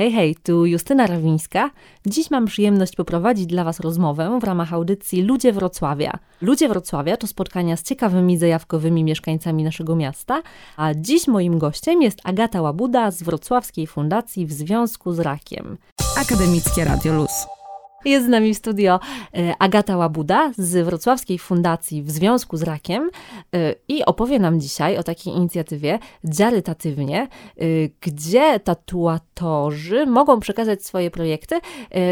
Hej, hej, tu Justyna Rawińska. Dziś mam przyjemność poprowadzić dla Was rozmowę w ramach audycji Ludzie Wrocławia. Ludzie Wrocławia to spotkania z ciekawymi, zajawkowymi mieszkańcami naszego miasta, a dziś moim gościem jest Agata Łabuda z Wrocławskiej Fundacji w Związku z Rakiem. Akademickie Radio Luz. Jest z nami w studio e, Agata Łabuda z Wrocławskiej Fundacji w Związku z Rakiem e, i opowie nam dzisiaj o takiej inicjatywie Dziarytatywnie, e, gdzie tatuatorzy mogą przekazać swoje projekty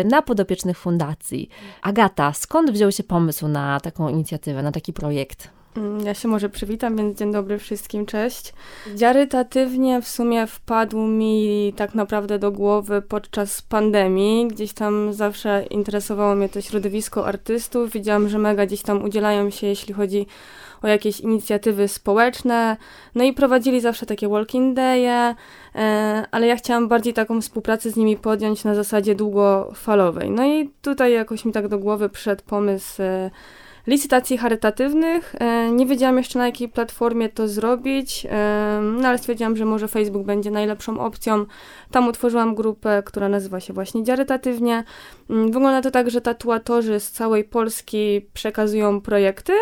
na podopiecznych fundacji. Agata, skąd wziął się pomysł na taką inicjatywę, na taki projekt? Mm, ja się może przywitam, więc dzień dobry wszystkim, cześć. Dziarytatywnie w sumie wpadł mi tak naprawdę do głowy podczas pandemii. Gdzieś tam zawsze interesowało mnie to środowisko artystów. Widziałam, że mega gdzieś tam udzielają się, jeśli chodzi o jakieś inicjatywy społeczne. No i prowadzili zawsze takie walking day'e, e, ale ja chciałam bardziej taką współpracę z nimi podjąć na zasadzie długofalowej. No i tutaj jakoś mi tak do głowy przyszedł pomysł e, licytacji charytatywnych. E, nie wiedziałam jeszcze na jakiej platformie to zrobić, e, no ale stwierdziłam, że może Facebook będzie najlepszą opcją. Tam utworzyłam grupę, która nazywa się właśnie Dziarytatywnie. Mm, wygląda to tak, że tatuatorzy z całej Polski przekazują projekty,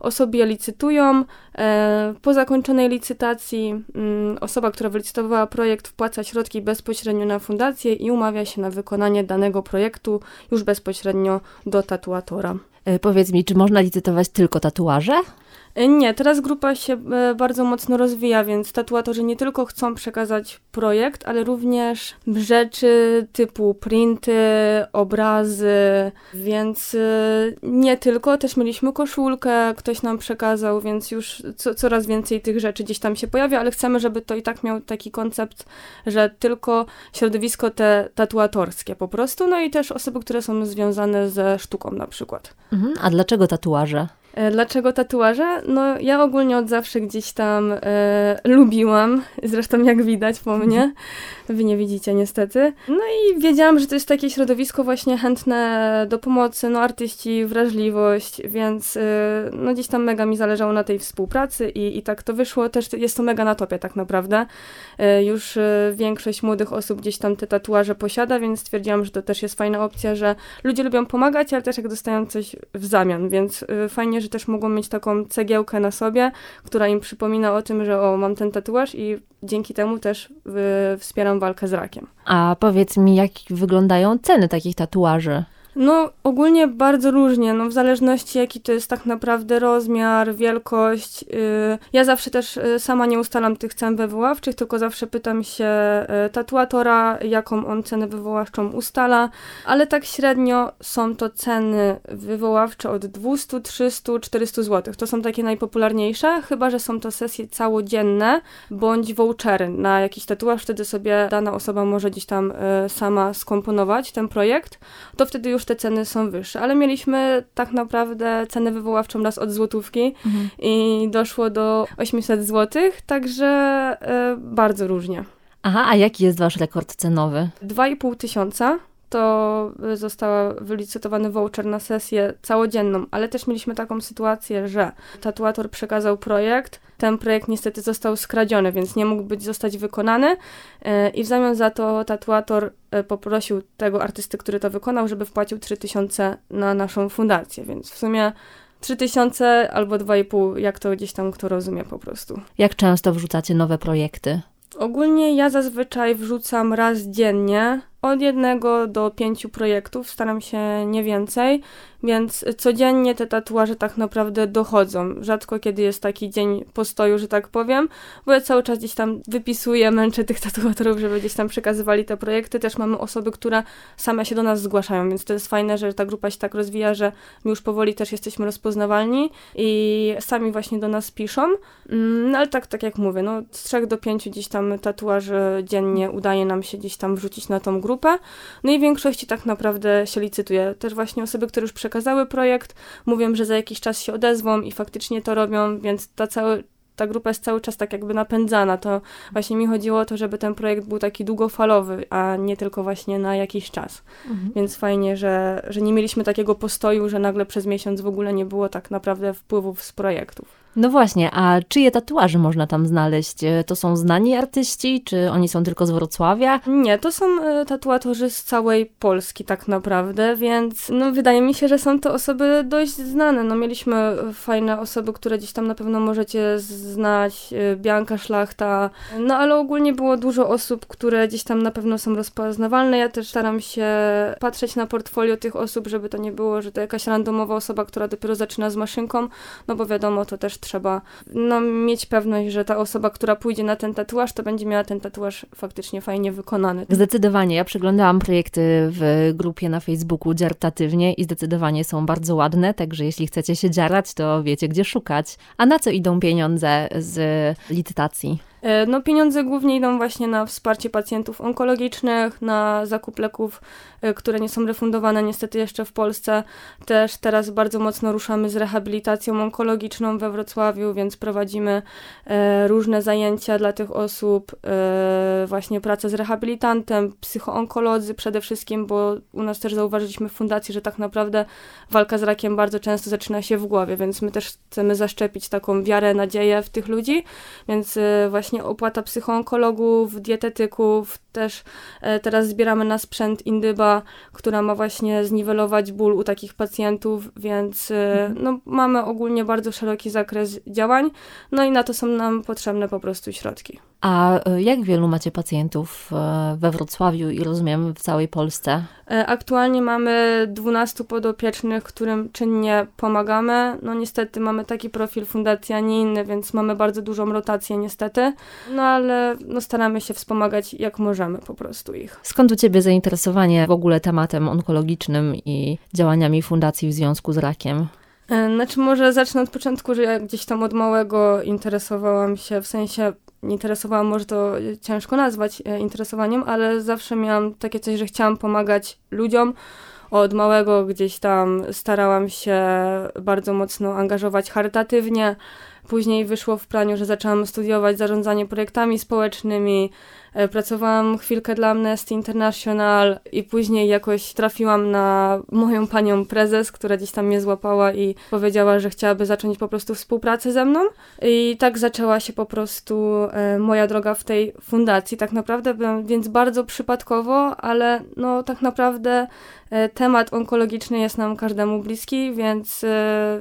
osoby licytują. E, po zakończonej licytacji mm, osoba, która wylicytowała projekt wpłaca środki bezpośrednio na fundację i umawia się na wykonanie danego projektu już bezpośrednio do tatuatora. E, powiedz mi, czy można licytować tylko tatuaże? E, nie, teraz grupa się e, bardzo mocno rozwija, więc tatuatorzy nie tylko chcą przekazać projekt, ale również rzeczy typu printy, obrazy, więc nie tylko, też mieliśmy koszulkę, ktoś nam przekazał, więc już co, coraz więcej tych rzeczy gdzieś tam się pojawia, ale chcemy, żeby to i tak miał taki koncept, że tylko środowisko te tatuatorskie po prostu, no i też osoby, które są związane ze sztuką na przykład. Mhm, a dlaczego tatuaże? E, dlaczego tatuaże? No, ja ogólnie od zawsze gdzieś tam e, lubiłam, zresztą jak widać po mnie, wy nie widzicie niestety. No i wiedziałam, że to jest takie środowisko właśnie chętne do pomocy, no artyści, wrażliwość, więc e, no gdzieś tam mega mi zależało na tej współpracy i, i tak to wyszło. Też jest to mega na topie tak naprawdę. E, już e, większość młodych osób gdzieś tam te tatuaże posiada, więc stwierdziłam, że to też jest fajna opcja, że ludzie lubią pomagać, ale też jak dostają coś w zamian, więc e, fajnie, że też mogą mieć taką cegiełkę na sobie, która im przypomina o tym, że o, mam ten tatuaż i dzięki temu też y, wspieram walkę z rakiem. A powiedz mi, jak wyglądają ceny takich tatuaży? No, ogólnie bardzo różnie, no w zależności jaki to jest tak naprawdę rozmiar, wielkość. Yy, ja zawsze też yy, sama nie ustalam tych cen wywoławczych, tylko zawsze pytam się yy, tatuatora, jaką on cenę wywoławczą ustala, ale tak średnio są to ceny wywoławcze od 200, 300, 400 zł. To są takie najpopularniejsze, chyba że są to sesje całodzienne bądź vouchery na jakiś tatuaż, wtedy sobie dana osoba może gdzieś tam y, sama skomponować ten projekt. To wtedy już już te ceny są wyższe, ale mieliśmy tak naprawdę cenę wywoławczą raz od złotówki mhm. i doszło do 800 złotych, także y, bardzo różnie. Aha, a jaki jest wasz rekord cenowy? 2,5 tysiąca to został wylicytowany voucher na sesję całodzienną, ale też mieliśmy taką sytuację, że tatuator przekazał projekt, ten projekt niestety został skradziony, więc nie mógł być zostać wykonany e, i w zamian za to tatuator e, poprosił tego artysty, który to wykonał, żeby wpłacił 3000 na naszą fundację, więc w sumie 3000 albo 2,5, jak to gdzieś tam kto rozumie po prostu. Jak często wrzucacie nowe projekty? Ogólnie ja zazwyczaj wrzucam raz dziennie, od jednego do pięciu projektów, staram się nie więcej, więc codziennie te tatuaże tak naprawdę dochodzą. Rzadko kiedy jest taki dzień postoju, że tak powiem, bo ja cały czas gdzieś tam wypisuję, męczę tych tatuatorów, żeby gdzieś tam przekazywali te projekty. Też mamy osoby, które same się do nas zgłaszają, więc to jest fajne, że ta grupa się tak rozwija, że my już powoli też jesteśmy rozpoznawalni i sami właśnie do nas piszą. Mm, no ale tak, tak jak mówię, no z trzech do pięciu gdzieś tam tatuaży dziennie udaje nam się gdzieś tam wrzucić na tą grupę grupę. No i w większości tak naprawdę się licytuje. Też właśnie osoby, które już przekazały projekt, mówią, że za jakiś czas się odezwą i faktycznie to robią, więc ta cały, ta grupa jest cały czas tak jakby napędzana. To właśnie mi chodziło o to, żeby ten projekt był taki długofalowy, a nie tylko właśnie na jakiś czas. Mhm. Więc fajnie, że, że nie mieliśmy takiego postoju, że nagle przez miesiąc w ogóle nie było tak naprawdę wpływów z projektów. No właśnie, a czyje tatuaże można tam znaleźć? E, to są znani artyści, czy oni są tylko z Wrocławia? Nie, to są e, tatuatorzy z całej Polski tak naprawdę, więc no, wydaje mi się, że są to osoby dość znane. No, mieliśmy fajne osoby, które gdzieś tam na pewno możecie znać, e, Bianka Szlachta, no ale ogólnie było dużo osób, które gdzieś tam na pewno są rozpoznawalne. Ja też staram się patrzeć na portfolio tych osób, żeby to nie było, że to jakaś randomowa osoba, która dopiero zaczyna z maszynką, no bo wiadomo, to też trzeba no, mieć pewność, że ta osoba, która pójdzie na ten tatuaż, to będzie miała ten tatuaż faktycznie fajnie wykonany. Zdecydowanie. Ja przeglądałam projekty w grupie na Facebooku Dziartatywnie i zdecydowanie są bardzo ładne, także jeśli chcecie się dziarać, to wiecie, gdzie szukać. A na co idą pieniądze z licytacji? E, no, pieniądze głównie idą właśnie na wsparcie pacjentów onkologicznych, na zakup leków, e, które nie są refundowane niestety jeszcze w Polsce. Też teraz bardzo mocno ruszamy z rehabilitacją onkologiczną we Wrocławiu, więc prowadzimy e, różne zajęcia dla tych osób, właśnie pracę z rehabilitantem, psychoonkolodzy przede wszystkim, bo u nas też zauważyliśmy w fundacji, że tak naprawdę walka z rakiem bardzo często zaczyna się w głowie, więc my też chcemy zaszczepić taką wiarę, nadzieję w tych ludzi, więc właśnie właśnie opłata psychoonkologów, dietetyków, też e, teraz zbieramy na sprzęt Indyba, która ma właśnie zniwelować ból u takich pacjentów, więc e, mhm. no, mamy ogólnie bardzo szeroki zakres działań, no i na to są nam potrzebne po prostu środki. A e, jak wielu macie pacjentów we Wrocławiu i rozumiem w całej Polsce? Aktualnie mamy 12 podopiecznych, którym czynnie pomagamy. No niestety mamy taki profil fundacji, a nie inny, więc mamy bardzo dużą rotację niestety. No ale no, staramy się wspomagać jak możemy po prostu ich. Skąd u Ciebie zainteresowanie w ogóle tematem onkologicznym i działaniami fundacji w związku z rakiem? E, znaczy może zacznę od początku, że ja gdzieś tam od małego interesowałam się, w sensie interesowałam, może to ciężko nazwać e, interesowaniem, ale zawsze miałam takie coś, że chciałam pomagać ludziom. Od małego gdzieś tam starałam się bardzo mocno angażować charytatywnie. Później wyszło w planie, że zaczęłam studiować zarządzanie projektami społecznymi, E, pracowałam chwilkę dla Amnesty International i później jakoś trafiłam na moją panią prezes, która gdzieś tam mnie złapała i powiedziała, że chciałaby zacząć po prostu współpracę ze mną. I tak zaczęła się po prostu e, moja droga w tej fundacji. Tak naprawdę, więc bardzo przypadkowo, ale no tak naprawdę e, temat onkologiczny jest nam każdemu bliski, więc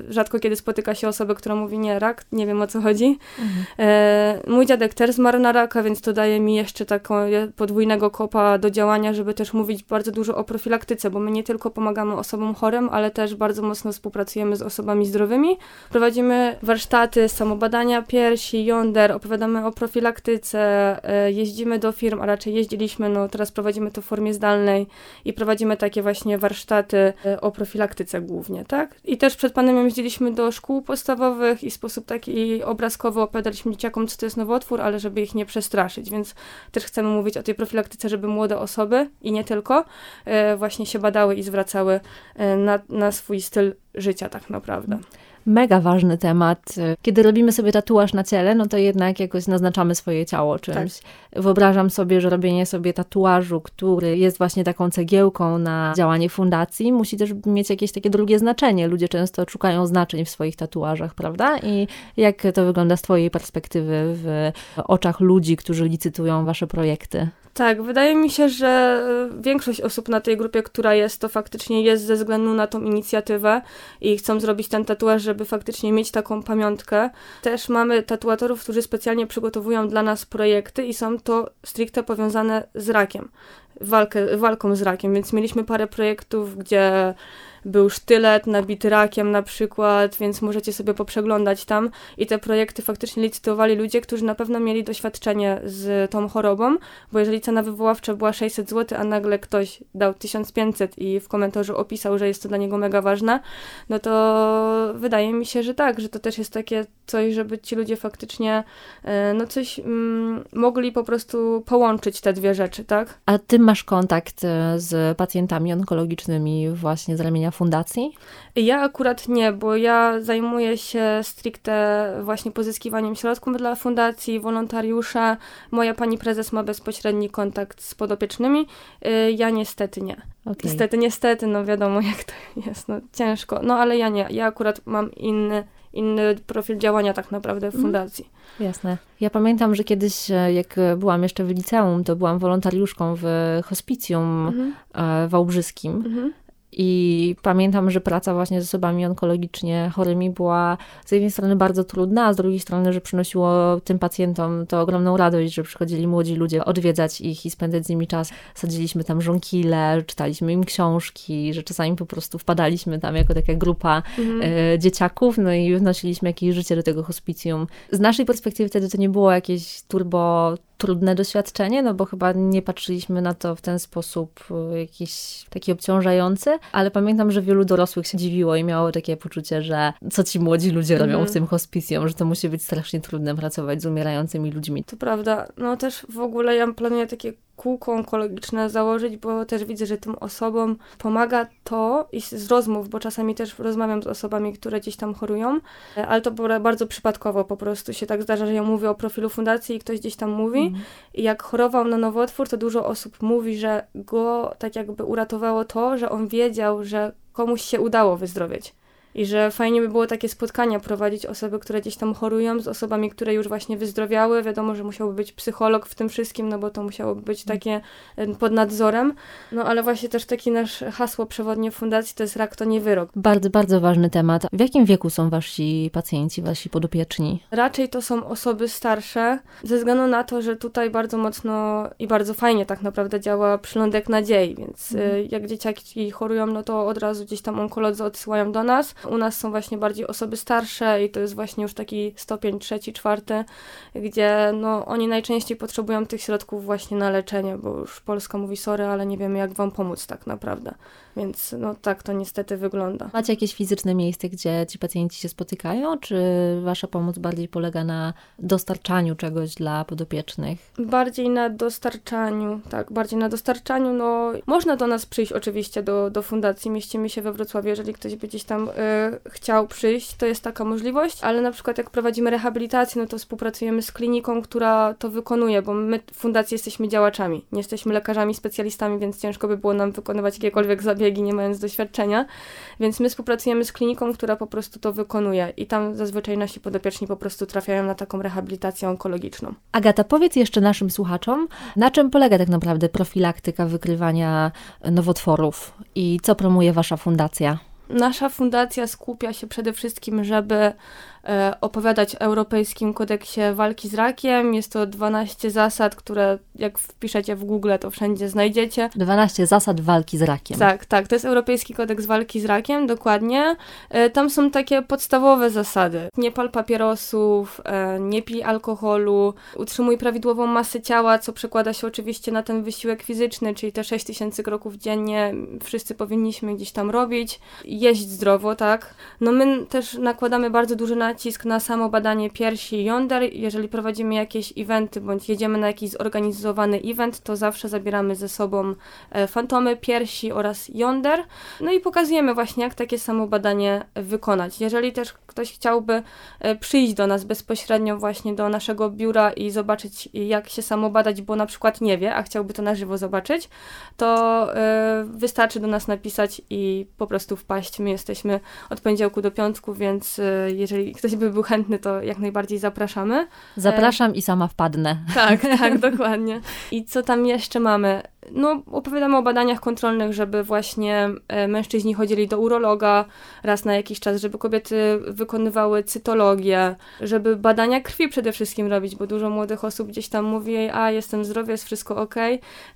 rzadko kiedy spotyka się osobę, która mówi nie, rak, nie wiem o co chodzi. Mhm. Mój dziadek też zmarł na raka, więc to daje mi jeszcze taką podwójnego kopa do działania, żeby też mówić bardzo dużo o profilaktyce, bo my nie tylko pomagamy osobom chorym, ale też bardzo mocno współpracujemy z osobami zdrowymi. Prowadzimy warsztaty samobadania piersi, jąder, opowiadamy o profilaktyce, e, jeździmy do firm, a raczej jeździliśmy, no teraz prowadzimy to w formie zdalnej i prowadzimy takie właśnie warsztaty e, o profilaktyce głównie, tak? I też przed pandemią jeździliśmy do szkół podstawowych i w sposób taki obrazkowy opowiadaliśmy dzieciakom, co to jest nowotwór, ale żeby ich nie przestraszyć, więc też chcemy mówić o tej profilaktyce, żeby młode osoby i nie tylko e, właśnie się badały i zwracały e, na, na swój styl życia tak naprawdę mega ważny temat. Kiedy robimy sobie tatuaż na ciele, no to jednak jakoś naznaczamy swoje ciało czymś. Tak. Wyobrażam sobie, że robienie sobie tatuażu, który jest właśnie taką cegiełką na działanie fundacji, musi też mieć jakieś takie drugie znaczenie. Ludzie często szukają znaczeń w swoich tatuażach, prawda? I jak to wygląda z Twojej perspektywy w oczach ludzi, którzy licytują Wasze projekty? Tak, wydaje mi się, że e, większość osób na tej grupie, która jest, to faktycznie jest ze względu na tą inicjatywę i chcą zrobić ten tatuaż, żeby faktycznie mieć taką pamiątkę. Też mamy tatuatorów, którzy specjalnie przygotowują dla nas projekty i są to stricte powiązane z rakiem, walkę, walką z rakiem, więc mieliśmy parę projektów, gdzie był sztylet nabity rakiem na przykład, więc możecie sobie poprzeglądać tam i te projekty faktycznie licytowali ludzie, którzy na pewno mieli doświadczenie z tą chorobą, bo jeżeli cena wywoławcza była 600 zł, a nagle ktoś dał 1500 i w komentarzu opisał, że jest to dla niego mega ważne, no to wydaje mi się, że tak, że to też jest takie coś, żeby ci ludzie faktycznie e, no coś mm, mogli po prostu połączyć te dwie rzeczy, tak? A ty masz kontakt e, z pacjentami onkologicznymi właśnie z ramienia fundacji? Ja akurat nie, bo ja zajmuję się stricte właśnie pozyskiwaniem środków dla fundacji, wolontariusze. Moja pani prezes ma bezpośredni kontakt z podopiecznymi. Y, ja niestety nie. Okay. Niestety, niestety, no wiadomo jak to jest, no ciężko. No ale ja nie, ja akurat mam inny inny profil działania tak naprawdę w Mhm. fundacji. Jasne. Ja pamiętam, że kiedyś, e, jak e, byłam jeszcze w liceum, to byłam wolontariuszką w hospicjum Mhm. e, wałbrzyskim. Mhm. I pamiętam, że praca właśnie z osobami onkologicznie chorymi była z jednej strony bardzo trudna, a z drugiej strony, że przynosiło tym pacjentom to ogromną radość, że przychodzili młodzi ludzie odwiedzać ich i spędzać z nimi czas. Sadziliśmy tam żonkile, czytaliśmy im książki, że czasami po prostu wpadaliśmy tam jako taka grupa Mhm. e, dzieciaków, no i wnosiliśmy jakieś życie do tego hospicjum. Z naszej perspektywy wtedy to nie było jakieś turbo trudne doświadczenie, no bo chyba nie patrzyliśmy na to w ten sposób e, jakiś taki obciążający, ale pamiętam, że wielu dorosłych się dziwiło i miało takie poczucie, że co ci młodzi ludzie robią Mhm. w tym hospicjum, że to musi być strasznie trudne pracować z umierającymi ludźmi. To prawda. No też w ogóle ja planuję takie kółko onkologiczne założyć, bo też widzę, że tym osobom pomaga to i z rozmów, bo czasami też rozmawiam z osobami, które gdzieś tam chorują, e, ale to bardzo przypadkowo po prostu się tak zdarza, że ja mówię o profilu fundacji i ktoś gdzieś tam mówi i jak chorował na nowotwór, to dużo osób mówi, że go tak jakby uratowało to, że on wiedział, że komuś się udało wyzdrowieć. I że fajnie by było takie spotkania prowadzić osoby, które gdzieś tam chorują, z osobami, które już właśnie wyzdrowiały. Wiadomo, że musiałby być psycholog w tym wszystkim, no bo to musiałoby być takie e, pod nadzorem. No ale właśnie też taki nasz hasło przewodnie fundacji to jest rak to nie wyrok. Bardzo, bardzo ważny temat. W jakim wieku są wasi pacjenci, wasi podopieczni? Raczej to są osoby starsze, ze względu na to, że tutaj bardzo mocno i bardzo fajnie tak naprawdę działa przylądek nadziei, więc y, jak dzieciaki chorują, no to od razu gdzieś tam onkolodzy odsyłają do nas. U nas są właśnie bardziej osoby starsze i to jest właśnie już taki stopień trzeci, czwarty, gdzie no oni najczęściej potrzebują tych środków właśnie na leczenie, bo już Polska mówi sorry, ale nie wiemy jak wam pomóc tak naprawdę. Więc no tak to niestety wygląda. Macie jakieś fizyczne miejsce, gdzie ci pacjenci się spotykają, czy wasza pomoc bardziej polega na dostarczaniu czegoś dla podopiecznych? Bardziej na dostarczaniu, tak, bardziej na dostarczaniu, no można do nas przyjść oczywiście do, do fundacji, mieścimy się we Wrocławiu, jeżeli ktoś by gdzieś tam y, chciał przyjść, to jest taka możliwość, ale na przykład jak prowadzimy rehabilitację, no to współpracujemy z kliniką, która to wykonuje, bo my w fundacji jesteśmy działaczami, nie jesteśmy lekarzami, specjalistami, więc ciężko by było nam wykonywać jakiekolwiek zabiegi, nie mając doświadczenia, więc my współpracujemy z kliniką, która po prostu to wykonuje i tam zazwyczaj nasi podopieczni po prostu trafiają na taką rehabilitację onkologiczną. Agata, powiedz jeszcze naszym słuchaczom, na czym polega tak naprawdę profilaktyka wykrywania nowotworów i co promuje wasza fundacja? Nasza fundacja skupia się przede wszystkim, żeby opowiadać o Europejskim Kodeksie Walki z Rakiem. Jest to 12 zasad, które jak wpiszecie w Google, to wszędzie znajdziecie. 12 zasad walki z rakiem. Tak, tak, to jest Europejski Kodeks Walki z Rakiem, dokładnie. E, tam są takie podstawowe zasady. Nie pal papierosów, e, nie pij alkoholu, utrzymuj prawidłową masę ciała, co przekłada się oczywiście na ten wysiłek fizyczny, czyli te 6000 kroków dziennie wszyscy powinniśmy gdzieś tam robić. Jeść zdrowo, tak. No my też nakładamy bardzo duży nacisk na samo badanie piersi i jąder. Jeżeli prowadzimy jakieś eventy, bądź jedziemy na jakiś zorganizowany event, to zawsze zabieramy ze sobą e, fantomy piersi oraz jąder. No i pokazujemy właśnie, jak takie samo badanie wykonać. Jeżeli też ktoś chciałby e, przyjść do nas bezpośrednio właśnie do naszego biura i zobaczyć, jak się samo badać, bo na przykład nie wie, a chciałby to na żywo zobaczyć, to e, wystarczy do nas napisać i po prostu wpaść. My jesteśmy od poniedziałku do piątku, więc jeżeli ktoś by był chętny, to jak najbardziej zapraszamy. Zapraszam i sama wpadnę. Tak, tak, dokładnie. I co tam jeszcze mamy? No, opowiadamy o badaniach kontrolnych, żeby właśnie e, mężczyźni chodzili do urologa raz na jakiś czas, żeby kobiety wykonywały cytologię, żeby badania krwi przede wszystkim robić, bo dużo młodych osób gdzieś tam mówi, a jestem zdrowy, jest wszystko ok,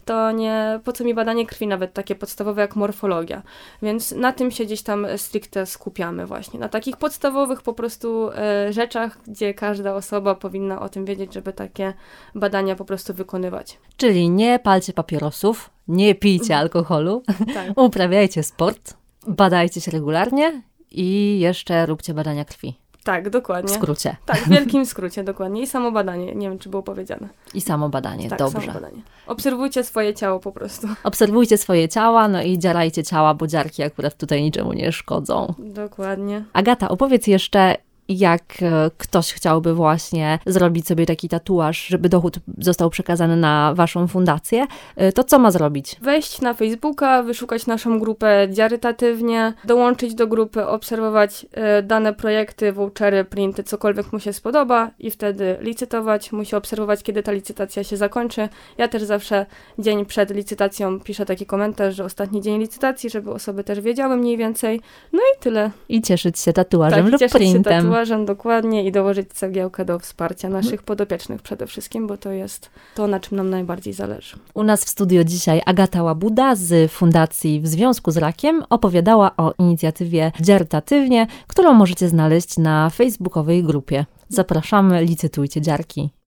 to nie, po co mi badanie krwi, nawet takie podstawowe jak morfologia. Więc na tym się gdzieś tam stricte skupiamy właśnie, na takich podstawowych po prostu e, rzeczach, gdzie każda osoba powinna o tym wiedzieć, żeby takie badania po prostu wykonywać. Czyli nie palcie papierosów, nie pijcie alkoholu, Tak. uprawiajcie sport, badajcie się regularnie i jeszcze róbcie badania krwi. Tak, W dokładnie. skrócie. Tak, w wielkim skrócie, dokładnie. I samo badanie, nie wiem, czy było powiedziane. I samo badanie. Tak, Dobrze. samo badanie. Obserwujcie swoje ciało po prostu. Obserwujcie swoje ciała, no i dziarajcie ciała, bo dziarki akurat tutaj niczemu nie szkodzą. Dokładnie. Agata, opowiedz jeszcze, jak e, ktoś chciałby właśnie zrobić sobie taki tatuaż, żeby dochód został przekazany na waszą fundację, e, to co ma zrobić? Wejść na Facebooka, wyszukać naszą grupę dziarytatywnie, dołączyć do grupy, obserwować e, dane projekty, vouchery, printy, cokolwiek mu się spodoba i wtedy licytować. Musi obserwować, kiedy ta licytacja się zakończy. Ja też zawsze dzień przed licytacją piszę taki komentarz, że ostatni dzień licytacji, żeby osoby też wiedziały mniej więcej. No i tyle. I cieszyć się tatuażem tak, lub printem. Tatuażem dokładnie i dołożyć cegiełkę do wsparcia naszych podopiecznych przede wszystkim, bo to jest to, na czym nam najbardziej zależy. U nas w studio dzisiaj Agata Łabuda z Fundacji W Związku z Rakiem opowiadała o inicjatywie Dziartatywnie, którą możecie znaleźć na facebookowej grupie. Zapraszamy, licytujcie dziarki.